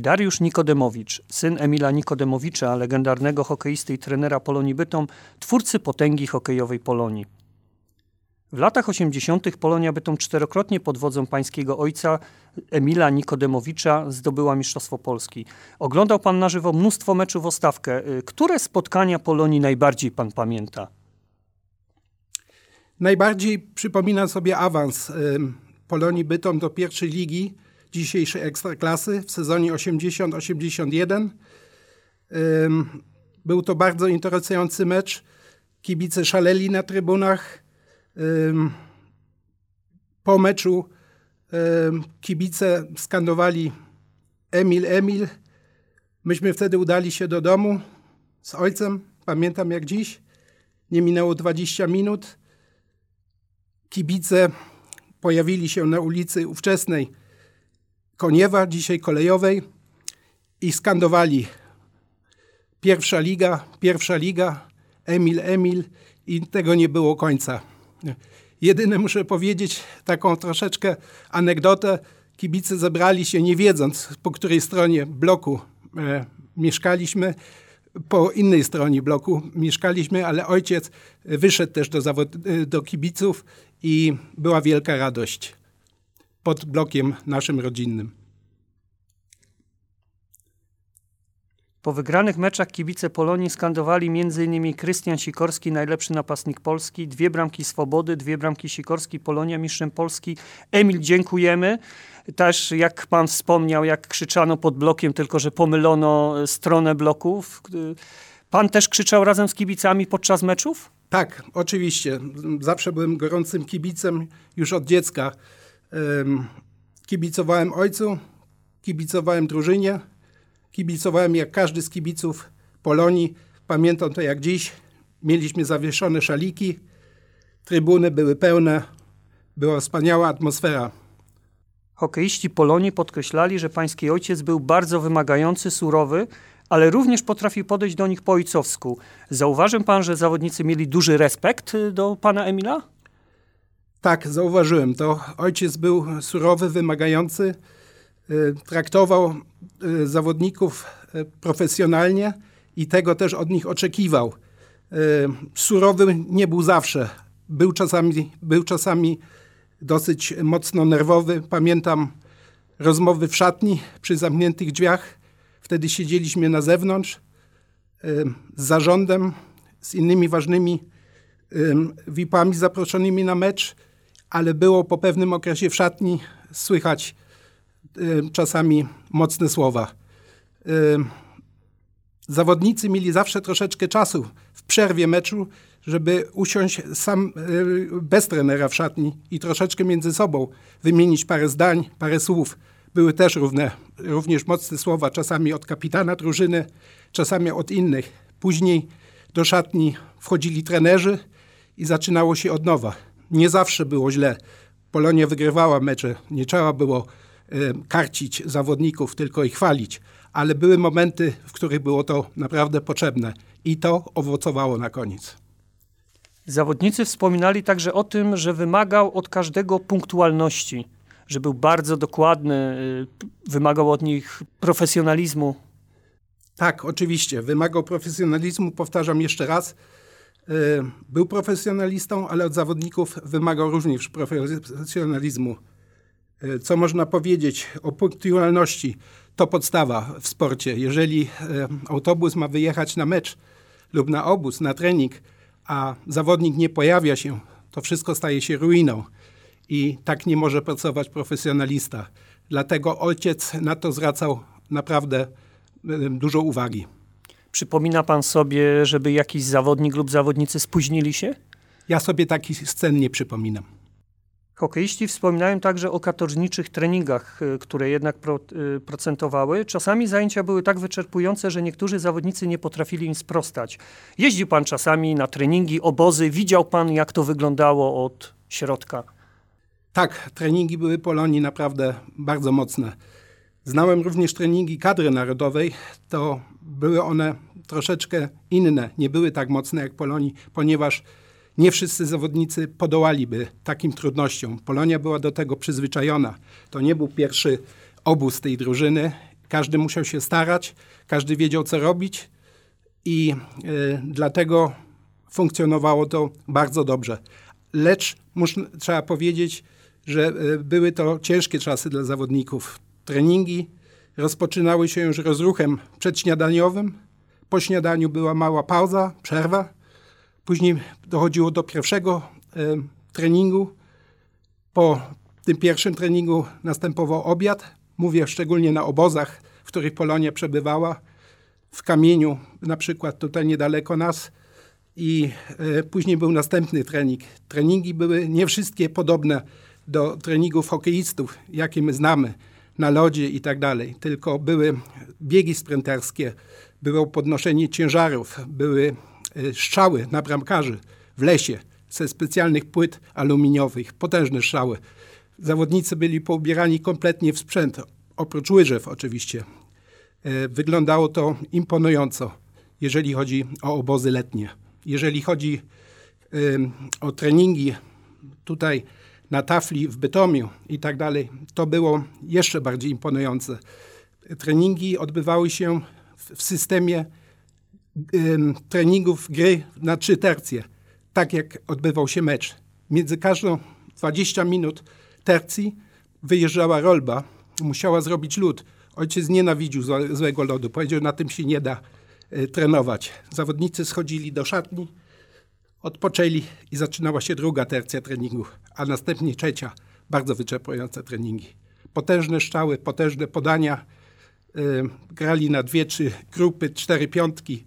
Dariusz Nikodemowicz, syn Emila Nikodemowicza, legendarnego hokeisty i trenera Polonii Bytom, twórcy potęgi hokejowej Polonii. W latach 80. Polonia Bytom czterokrotnie pod wodzą pańskiego ojca Emila Nikodemowicza zdobyła Mistrzostwo Polski. Oglądał pan na żywo mnóstwo meczów o stawkę. Które spotkania Polonii najbardziej pan pamięta? Najbardziej przypomina sobie awans Polonii Bytom do pierwszej ligi dzisiejszej Ekstraklasy w sezonie 80-81. Był to bardzo interesujący mecz. Kibice szaleli na trybunach. Po meczu kibice skandowali Emil, Emil. Myśmy wtedy udali się do domu z ojcem. Pamiętam jak dziś. Nie minęło 20 minut. Kibice pojawili się na ulicy ówczesnej Koniewa, dzisiaj kolejowej i skandowali pierwsza liga, pierwsza liga, Emil, Emil i tego nie było końca. Jedyne muszę powiedzieć taką troszeczkę anegdotę. Kibice zebrali się nie wiedząc po której stronie bloku e, mieszkaliśmy. Po innej stronie bloku mieszkaliśmy, ale ojciec wyszedł też do, zawod- do kibiców i była wielka radość pod blokiem naszym rodzinnym. Po wygranych meczach kibice Polonii skandowali m.in. Krystian Sikorski, najlepszy napastnik Polski, dwie bramki Swobody, dwie bramki Sikorski, Polonia mistrzem Polski. Emil, dziękujemy. Też jak pan wspomniał, jak krzyczano pod blokiem, tylko że pomylono stronę bloków. Pan też krzyczał razem z kibicami podczas meczów? Tak, oczywiście. Zawsze byłem gorącym kibicem już od dziecka. Kibicowałem ojcu, kibicowałem drużynie, kibicowałem jak każdy z kibiców Polonii. Pamiętam to jak dziś. Mieliśmy zawieszone szaliki, trybuny były pełne, była wspaniała atmosfera. Hokeiści Polonii podkreślali, że pański ojciec był bardzo wymagający, surowy, ale również potrafił podejść do nich po ojcowsku. Zauważył pan, że zawodnicy mieli duży respekt do pana Emila? Tak, zauważyłem to. Ojciec był surowy, wymagający, y, traktował y, zawodników y, profesjonalnie i tego też od nich oczekiwał. Surowy nie był zawsze. Był czasami, był czasami dosyć mocno nerwowy. Pamiętam rozmowy w szatni przy zamkniętych drzwiach. Wtedy siedzieliśmy na zewnątrz z zarządem, z innymi ważnymi VIP-ami zaproszonymi na mecz ale było po pewnym okresie w szatni słychać y, czasami mocne słowa. Y, zawodnicy mieli zawsze troszeczkę czasu w przerwie meczu, żeby usiąść sam y, bez trenera w szatni i troszeczkę między sobą wymienić parę zdań, parę słów. Były też równe, również mocne słowa, czasami od kapitana drużyny, czasami od innych. Później do szatni wchodzili trenerzy i zaczynało się od nowa nie zawsze było źle. Polonia wygrywała mecze, nie trzeba było y, karcić zawodników, tylko ich chwalić, ale były momenty, w których było to naprawdę potrzebne i to owocowało na koniec. Zawodnicy wspominali także o tym, że wymagał od każdego punktualności, że był bardzo dokładny, y, wymagał od nich profesjonalizmu. Tak, oczywiście. Wymagał profesjonalizmu, powtarzam jeszcze raz. Y, był profesjonalistą, ale od zawodników wymagał również profesjonalizmu. Y, co można powiedzieć o punktualności? To podstawa w sporcie. Jeżeli y, autobus ma wyjechać na mecz lub na obóz, na trening, a zawodnik nie pojawia się, to wszystko staje się ruiną. I tak nie może pracować profesjonalista. Dlatego ojciec na to zwracał naprawdę dużo uwagi. Przypomina pan sobie, żeby jakiś zawodnik lub zawodnicy spóźnili się? Ja sobie takich scen nie przypominam. Hokeiści wspominają także o katorżniczych treningach, y, które jednak pro, y, procentowały. Czasami zajęcia były tak wyczerpujące, że niektórzy zawodnicy nie potrafili im sprostać. Jeździł pan czasami na treningi, obozy, widział pan jak to wyglądało od środka? Tak, treningi były Polonii naprawdę bardzo mocne. Znałem również treningi kadry narodowej. To były one troszeczkę inne, nie były tak mocne jak Polonii, ponieważ nie wszyscy zawodnicy podołaliby takim trudnościom. Polonia była do tego przyzwyczajona. To nie był pierwszy obóz tej drużyny Każdy musiał się starać, każdy wiedział, co robić i y, dlatego funkcjonowało to bardzo dobrze. Lecz trzeba powiedzieć, że y, były to ciężkie czasy dla zawodników. Treningi rozpoczynały się już rozruchem przedśniadaniowym. Po śniadaniu była mała pauza, przerwa. Później dochodziło do pierwszego y, treningu. Po tym pierwszym treningu następował obiad. Mówię szczególnie na obozach, w których Polonia przebywała. W kamieniu, na przykład tutaj niedaleko nas. I y, później był następny trening. Treningi były nie wszystkie podobne do treningów hokeistów, jakie my znamy na lodzie i tak dalej, tylko były biegi sprinterskie, było podnoszenie ciężarów, były y, strzały na bramkarzy w lesie ze specjalnych płyt aluminiowych, potężne strzały. Zawodnicy byli poubierani kompletnie w sprzęt, oprócz łyżew oczywiście. Y, wyglądało to imponująco, jeżeli chodzi o obozy letnie. Jeżeli chodzi o treningi tutaj na tafli w Bytomiu i tak dalej, to było jeszcze bardziej imponujące. Treningi odbywały się w, systemie treningów gry na trzy tercje, tak jak odbywał się mecz. Między każdą 20 minut tercji wyjeżdżała rolba, musiała zrobić lód. Ojciec nienawidził złego lodu, powiedział, na tym się nie da y, trenować. Zawodnicy schodzili do szatni, odpoczęli i zaczynała się druga tercja treningów, a następnie trzecia, bardzo wyczerpujące treningi. Potężne szczały, potężne podania, grali na dwie, trzy grupy, cztery piątki,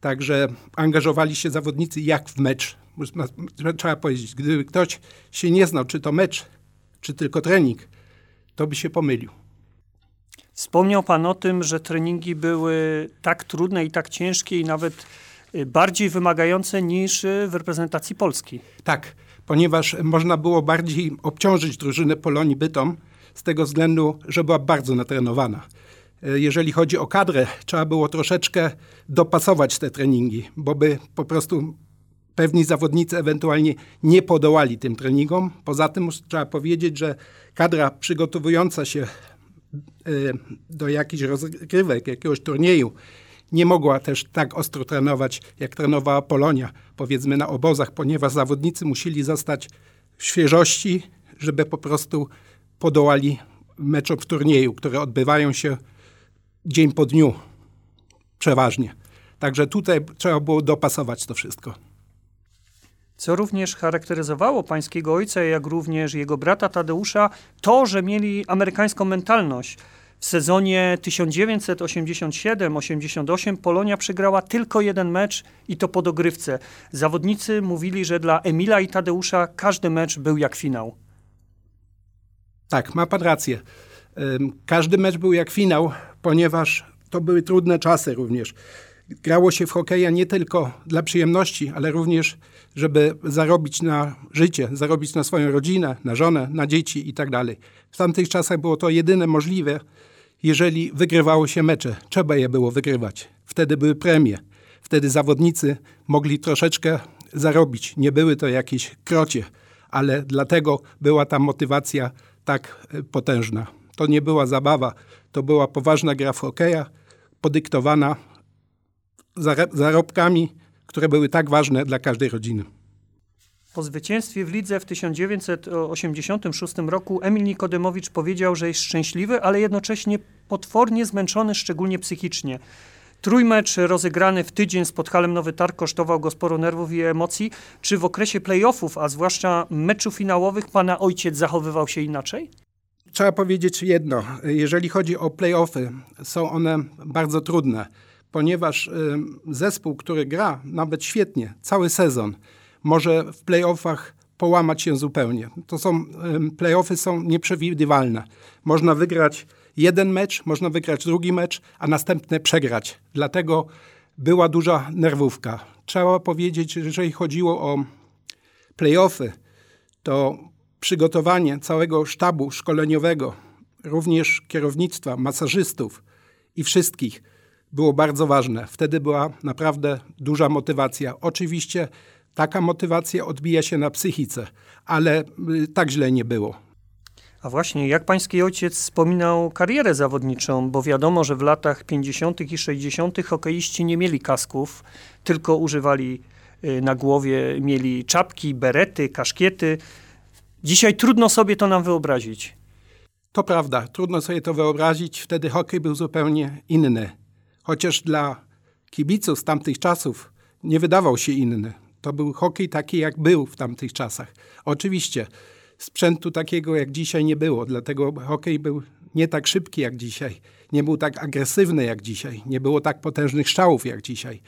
także angażowali się zawodnicy jak w mecz. Trzeba powiedzieć, gdyby ktoś się nie znał, czy to mecz, czy tylko trening, to by się pomylił. Wspomniał Pan o tym, że treningi były tak trudne i tak ciężkie i nawet Y, bardziej wymagające niż y, w reprezentacji Polski. Tak, ponieważ można było bardziej obciążyć drużynę Polonii Bytom z tego względu, że była bardzo natrenowana. Y, jeżeli chodzi o kadrę, trzeba było troszeczkę dopasować te treningi, bo by po prostu pewni zawodnicy ewentualnie nie podołali tym treningom. Poza tym trzeba powiedzieć, że kadra przygotowująca się do jakichś rozgrywek, jakiegoś turnieju, nie mogła też tak ostro trenować, jak trenowała Polonia, powiedzmy na obozach, ponieważ zawodnicy musieli zostać w świeżości, żeby po prostu podołali meczom w turnieju, które odbywają się dzień po dniu przeważnie. Także tutaj trzeba było dopasować to wszystko. Co również charakteryzowało pańskiego ojca, jak również jego brata Tadeusza, to, że mieli amerykańską mentalność. W sezonie 1987-88 Polonia przegrała tylko jeden mecz i to po dogrywce. Zawodnicy mówili, że dla Emila i Tadeusza każdy mecz był jak finał. Tak, ma pan rację. Każdy mecz był jak finał, ponieważ to były trudne czasy również. Grało się w hokeja nie tylko dla przyjemności, ale również, żeby zarobić na życie, zarobić na swoją rodzinę, na żonę, na dzieci i tak. W tamtych czasach było to jedyne możliwe, jeżeli wygrywało się mecze. Trzeba je było wygrywać. Wtedy były premie. Wtedy zawodnicy mogli troszeczkę zarobić. Nie były to jakieś krocie, ale dlatego była ta motywacja tak e, potężna. To nie była zabawa, to była poważna gra w hokeja, podyktowana zarobkami, które były tak ważne dla każdej rodziny. Po zwycięstwie w lidze w 1986 roku Emil Nikodemowicz powiedział, że jest szczęśliwy, ale jednocześnie potwornie zmęczony, szczególnie psychicznie. Trójmecz rozegrany w tydzień z Podhalem Nowy Targ kosztował go sporo nerwów i emocji. Czy w okresie playoffów, a zwłaszcza meczu finałowych, pana ojciec zachowywał się inaczej? Trzeba powiedzieć jedno. Jeżeli chodzi o playoffy, są one bardzo trudne, ponieważ zespół, który gra nawet świetnie, cały sezon, może w playoffach połamać się zupełnie. To są, playoffy są nieprzewidywalne. Można wygrać jeden mecz, można wygrać drugi mecz, a następny przegrać. Dlatego była duża nerwówka. Trzeba powiedzieć, że jeżeli chodziło o playoffy, to przygotowanie całego sztabu szkoleniowego, również kierownictwa, masażystów i wszystkich było bardzo ważne. Wtedy była naprawdę duża motywacja. Oczywiście Taka motywacja odbija się na psychice, ale y, tak źle nie było. A właśnie, jak pański ojciec wspominał karierę zawodniczą, bo wiadomo, że w latach 50. i 60. hokeiści nie mieli kasków, tylko używali y, na głowie, mieli czapki, berety, kaszkiety. Dzisiaj trudno sobie to nam wyobrazić. To prawda, trudno sobie to wyobrazić. Wtedy hokej był zupełnie inny. Chociaż dla kibiców z tamtych czasów nie wydawał się inny. To był hokej taki, jak był w tamtych czasach. Oczywiście sprzętu takiego jak dzisiaj nie było, dlatego hokej był nie tak szybki jak dzisiaj, nie był tak agresywny jak dzisiaj, nie było tak potężnych strzałów jak dzisiaj.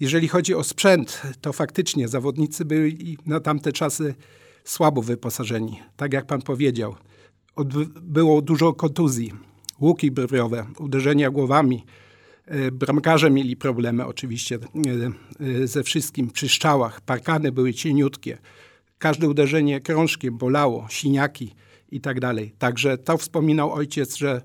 Jeżeli chodzi o sprzęt, to faktycznie zawodnicy byli na tamte czasy słabo wyposażeni, tak jak pan powiedział. Było dużo kontuzji, łuki brwiowe, uderzenia głowami. E, bramkarze mieli problemy oczywiście e, e, ze wszystkim przy strzałach. Parkany były cieniutkie każde uderzenie krążkiem bolało, siniaki i tak dalej. Także to wspominał ojciec, że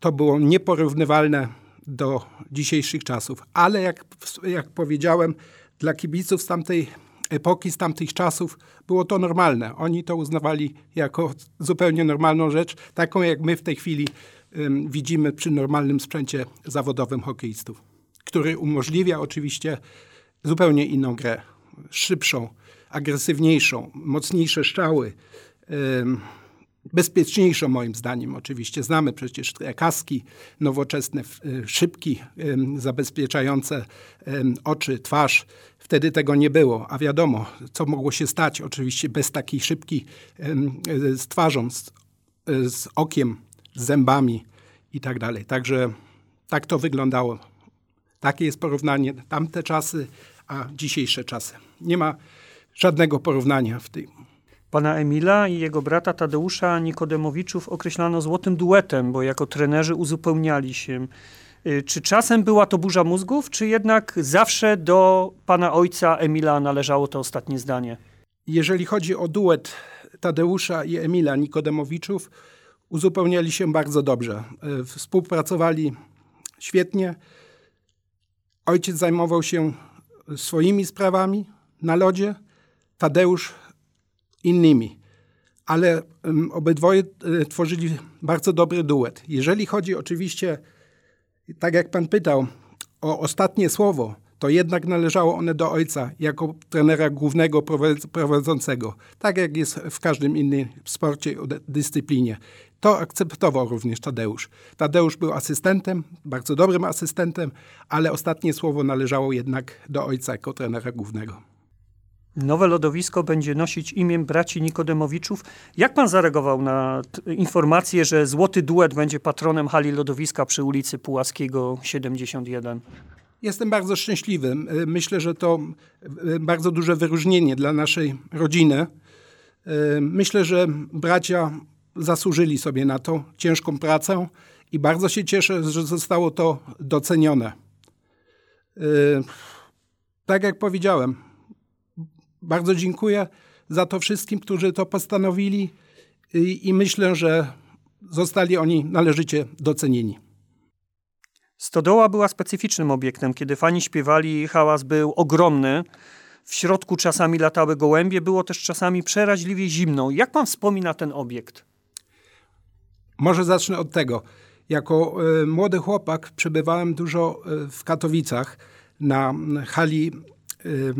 to było nieporównywalne do dzisiejszych czasów. Ale jak, jak powiedziałem, dla kibiców z tamtej epoki, z tamtych czasów było to normalne. Oni to uznawali jako zupełnie normalną rzecz, taką jak my w tej chwili widzimy przy normalnym sprzęcie zawodowym hokeistów, który umożliwia oczywiście zupełnie inną grę, szybszą, agresywniejszą, mocniejsze strzały, bezpieczniejszą moim zdaniem oczywiście. Znamy przecież te kaski nowoczesne, szybki, zabezpieczające oczy, twarz. Wtedy tego nie było, a wiadomo, co mogło się stać oczywiście bez takiej szybki z twarzą, z, z okiem, z zębami i tak dalej. Także tak to wyglądało. Takie jest porównanie tamte czasy, a dzisiejsze czasy. Nie ma żadnego porównania w tym. Pana Emila i jego brata Tadeusza Nikodemowiczów określano złotym duetem, bo jako trenerzy uzupełniali się. Y, czy czasem była to burza mózgów, czy jednak zawsze do pana ojca Emila należało to ostatnie zdanie? Jeżeli chodzi o duet Tadeusza i Emila Nikodemowiczów, uzupełniali się bardzo dobrze. Y, współpracowali świetnie. Ojciec zajmował się swoimi sprawami na lodzie, Tadeusz innymi. Ale obydwoje e, tworzyli bardzo dobry duet. Jeżeli chodzi oczywiście, tak jak pan pytał, o ostatnie słowo, to jednak należało one do ojca jako trenera głównego prowadzącego. Tak jak jest w każdym innym sporcie, dyscyplinie. To akceptował również Tadeusz. Tadeusz był asystentem, bardzo dobrym asystentem, ale ostatnie słowo należało jednak do ojca jako trenera głównego. Nowe lodowisko będzie nosić imię braci Nikodemowiczów. Jak pan zareagował na informację, że Złoty Duet będzie patronem hali lodowiska przy ulicy Pułaskiego 71? Jestem bardzo szczęśliwy. Myślę, że to e, bardzo duże wyróżnienie dla naszej rodziny. E, myślę, że bracia zasłużyli sobie na to ciężką pracę i bardzo się cieszę, że zostało to docenione. E, tak jak powiedziałem, bardzo dziękuję za to wszystkim, którzy to postanowili i, i myślę, że zostali oni należycie docenieni. Stodoła była specyficznym obiektem. Kiedy fani śpiewali, hałas był ogromny. W środku czasami latały gołębie, było też czasami przeraźliwie zimno. Jak pan wspomina ten obiekt? Może zacznę od tego. Jako y, młody chłopak przebywałem dużo y, w Katowicach na hali y,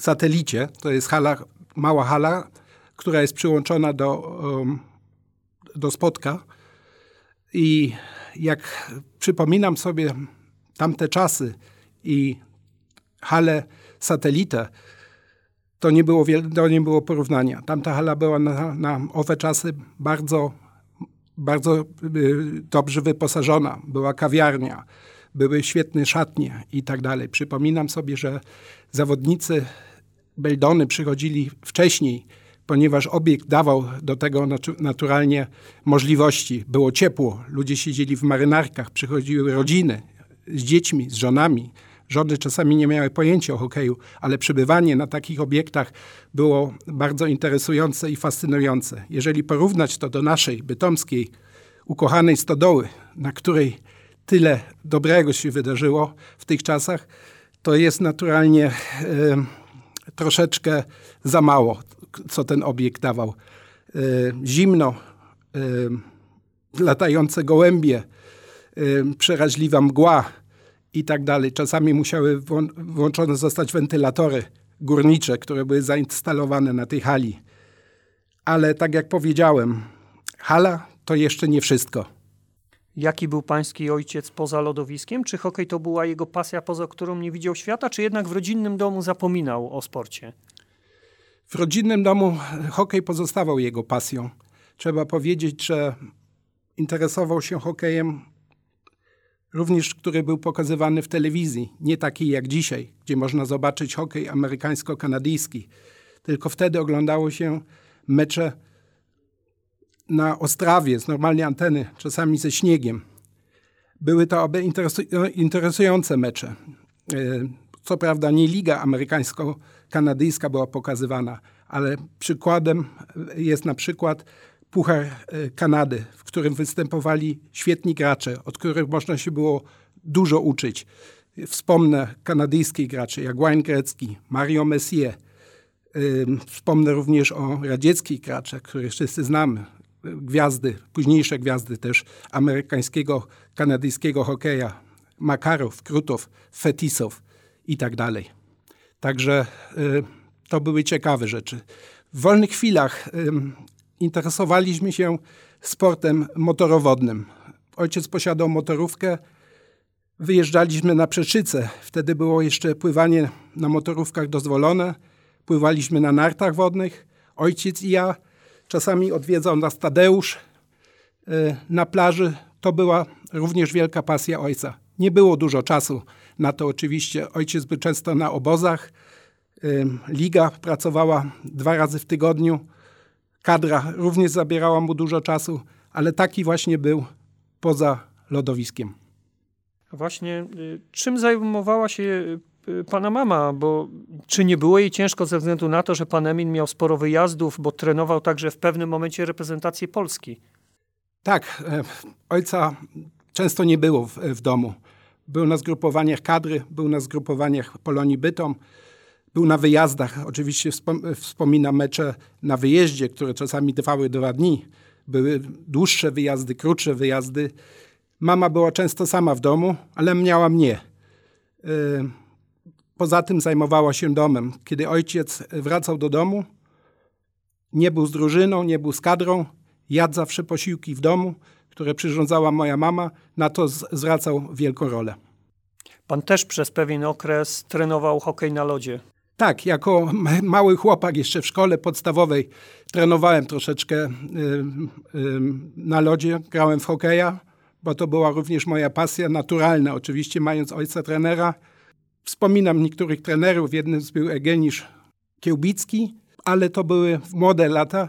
satelicie. To jest hala, mała hala, która jest przyłączona do, do spotka. I jak przypominam sobie tamte czasy i halę satelitę, to nie było, to nie było porównania. Tamta hala była na, na owe czasy bardzo, bardzo y, dobrze wyposażona. Była kawiarnia, były świetne szatnie i tak dalej. Przypominam sobie, że zawodnicy Beldony przychodzili wcześniej, ponieważ obiekt dawał do tego naturalnie możliwości. Było ciepło, ludzie siedzieli w marynarkach, przychodziły rodziny z dziećmi, z żonami. Żony czasami nie miały pojęcia o hokeju, ale przebywanie na takich obiektach było bardzo interesujące i fascynujące. Jeżeli porównać to do naszej bytomskiej, ukochanej stodoły, na której tyle dobrego się wydarzyło w tych czasach, to jest naturalnie e, troszeczkę za mało, co ten obiekt dawał. E, zimno, latające gołębie, przeraźliwa mgła i tak dalej. Czasami musiały włączone zostać wentylatory górnicze, które były zainstalowane na tej hali. Ale tak jak powiedziałem, hala to jeszcze nie wszystko. Jaki był pański ojciec poza lodowiskiem? Czy hokej to była jego pasja, poza którą nie widział świata, czy jednak w rodzinnym domu zapominał o sporcie? W rodzinnym domu hokej pozostawał jego pasją. Trzeba powiedzieć, że interesował się hokejem również, który był pokazywany w telewizji, nie taki jak dzisiaj, gdzie można zobaczyć hokej amerykańsko-kanadyjski. Tylko wtedy oglądało się mecze na Ostrawie z normalnej anteny, czasami ze śniegiem. Były to oby interesujące mecze. E, co prawda nie liga amerykańsko-kanadyjska była pokazywana, ale przykładem jest na przykład Puchar e, Kanady, w którym występowali świetni gracze, od których można się było dużo uczyć. Wspomnę kanadyjskich graczy jak Wayne Gretzky, Mario Messier. Wspomnę również o radzieckich graczach, których wszyscy znamy. Gwiazdy, późniejsze gwiazdy też amerykańskiego, kanadyjskiego hokeja. Makarow, Krutow, Fetisow i tak dalej. Także y, to były ciekawe rzeczy. W wolnych chwilach interesowaliśmy się sportem motorowodnym. Ojciec posiadał motorówkę. Wyjeżdżaliśmy na Przeczycę. Wtedy było jeszcze pływanie na motorówkach dozwolone. Pływaliśmy na nartach wodnych. Ojciec i ja. Czasami odwiedzał nas Tadeusz e, na plaży. To była również wielka pasja ojca. Nie było dużo czasu na to oczywiście. Ojciec był często na obozach. Liga pracowała dwa razy w tygodniu kadra również zabierała mu dużo czasu, ale taki właśnie był poza lodowiskiem. Właśnie, y, czym zajmowała się y, pana mama? Bo czy nie było jej ciężko ze względu na to, że pan Emin miał sporo wyjazdów, bo trenował także w pewnym momencie reprezentację Polski? Tak, e, ojca często nie było w, w domu. Był na zgrupowaniach kadry, był na zgrupowaniach Polonii Bytom. Był na wyjazdach, oczywiście wspomina mecze na wyjeździe, które czasami trwały dwa dni. Były dłuższe wyjazdy, krótsze wyjazdy. Mama była często sama w domu, ale miała mnie. E, poza tym zajmowała się domem. Kiedy ojciec wracał do domu, nie był z drużyną, nie był z kadrą, jadł zawsze posiłki w domu, które przyrządzała moja mama, na to zwracał wielką rolę. Pan też przez pewien okres trenował hokej na lodzie. Tak, jako mały chłopak jeszcze w szkole podstawowej trenowałem troszeczkę y, y, na lodzie, grałem w hokeja, bo to była również moja pasja naturalna, oczywiście mając ojca trenera. Wspominam niektórych trenerów, jednym z był Egenisz Kiełbicki, ale to były młode lata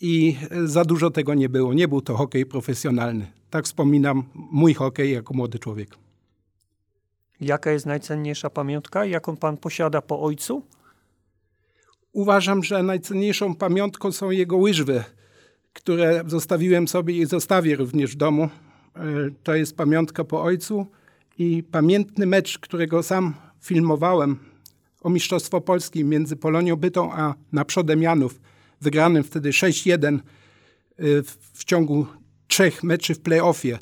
i za dużo tego nie było. Nie był to hokej profesjonalny. Tak wspominam mój hokej jako młody człowiek. Jaka jest najcenniejsza pamiątka, jaką pan posiada po ojcu? Uważam, że najcenniejszą pamiątką są jego łyżwy, które zostawiłem sobie i zostawię również w domu. E, to jest pamiątka po ojcu i pamiętny mecz, którego sam filmowałem o Mistrzostwo Polski między Polonią Bytą a Naprzodem Janów, wygranym wtedy 6-1 e, w ciągu trzech meczy w playoffie.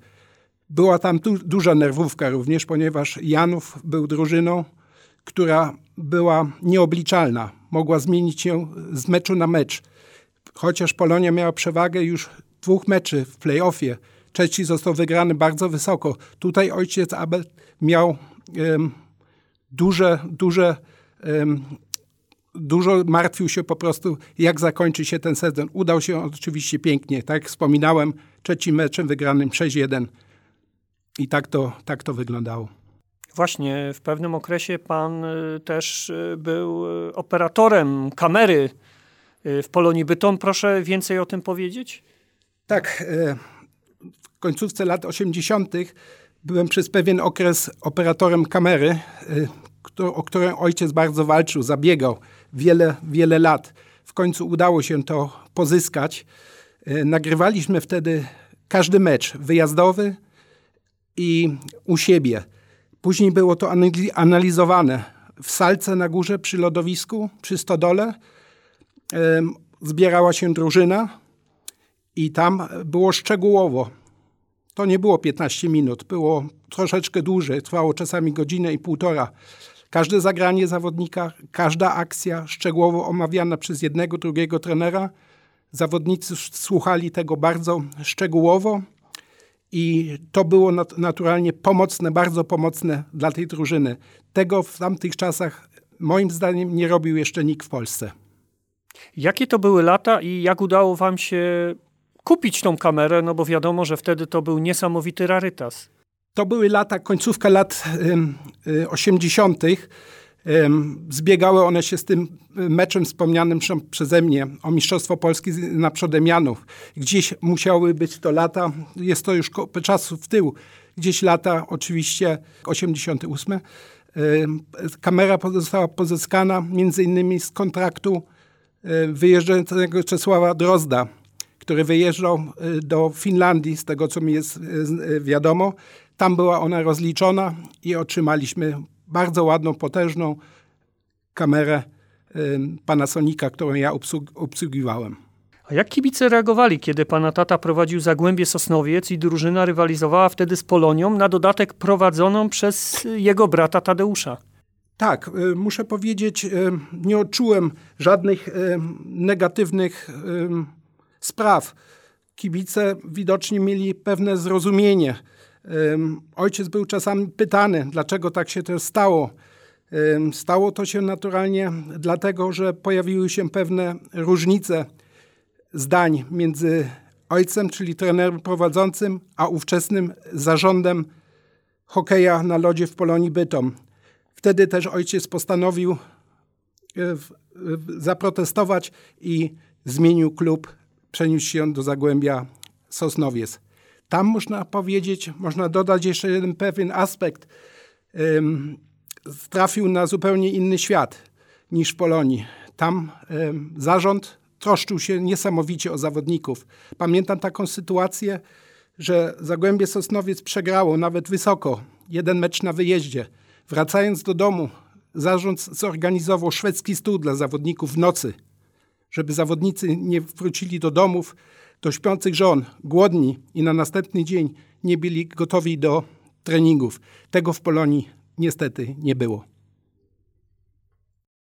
Była tam du duża nerwówka również, ponieważ Janów był drużyną, która była nieobliczalna. Mogła zmienić się z meczu na mecz. Chociaż Polonia miała przewagę już dwóch meczy w playoffie. Trzeci został wygrany bardzo wysoko. Tutaj ojciec Abel miał um, duże, duże um, dużo martwił się po prostu, jak zakończy się ten sezon. Udał się oczywiście pięknie. Tak jak wspominałem, trzecim meczem wygranym 6-1 i tak to, tak to wyglądało. Właśnie, w pewnym okresie pan y, też y, był y, operatorem kamery w Polonii Bytom. Proszę więcej o tym powiedzieć? Tak. Końcówce lat 80. byłem przez pewien okres operatorem kamery, o którą ojciec bardzo walczył, zabiegał wiele, wiele lat. W końcu udało się to pozyskać. Nagrywaliśmy wtedy każdy mecz wyjazdowy, i u siebie. Później było to analizowane w salce na górze przy lodowisku, przy stodole. Zbierała się drużyna I tam było szczegółowo. To nie było 15 minut, było troszeczkę dłużej, trwało czasami godzinę i półtora. Każde zagranie zawodnika, każda akcja szczegółowo omawiana przez jednego, drugiego trenera. Zawodnicy słuchali tego bardzo szczegółowo i to było nat naturalnie pomocne, bardzo pomocne dla tej drużyny. Tego w tamtych czasach moim zdaniem nie robił jeszcze nikt w Polsce. Jakie to były lata i jak udało wam się kupić tą kamerę? No bo wiadomo, że wtedy to był niesamowity rarytas. To były lata, końcówka lat y, 80. Zbiegały one się z tym meczem wspomnianym przeze mnie o Mistrzostwo Polski na Przodemianów. Gdzieś musiały być to lata, jest to już czasu w tył, gdzieś lata oczywiście 88. Kamera została pozyskana między innymi z kontraktu e, wyjeżdżającego Czesława Drozda, który wyjeżdżał e, do Finlandii, z tego co mi jest e, wiadomo. Tam była ona rozliczona i otrzymaliśmy bardzo ładną, potężną kamerę Panasonica, którą ja obsługiwałem. A jak kibice reagowali, kiedy pana tata prowadził Zagłębie Sosnowiec i drużyna rywalizowała wtedy z Polonią, na dodatek prowadzoną przez jego brata Tadeusza? Tak, y, muszę powiedzieć, y, nie odczułem żadnych y, negatywnych spraw. Kibice widocznie mieli pewne zrozumienie. Ojciec był czasami pytany, dlaczego tak się to stało. Stało to się naturalnie dlatego, że pojawiły się pewne różnice zdań między ojcem, czyli trenerem prowadzącym, a ówczesnym zarządem hokeja na lodzie w Polonii Bytom. Wtedy też ojciec postanowił e, zaprotestować i zmienił klub, przeniósł się do Zagłębia Sosnowiec. Tam można powiedzieć, można dodać jeszcze jeden pewien aspekt. Trafił na zupełnie inny świat niż w Polonii. Tam zarząd troszczył się niesamowicie o zawodników. Pamiętam taką sytuację, że Zagłębie Sosnowiec przegrało nawet wysoko, jeden mecz na wyjeździe. Wracając do domu, zarząd zorganizował szwedzki stół dla zawodników w nocy, żeby zawodnicy nie wrócili do domów, do śpiących żon, głodni i na następny dzień nie byli gotowi do treningów. Tego w Polonii niestety nie było.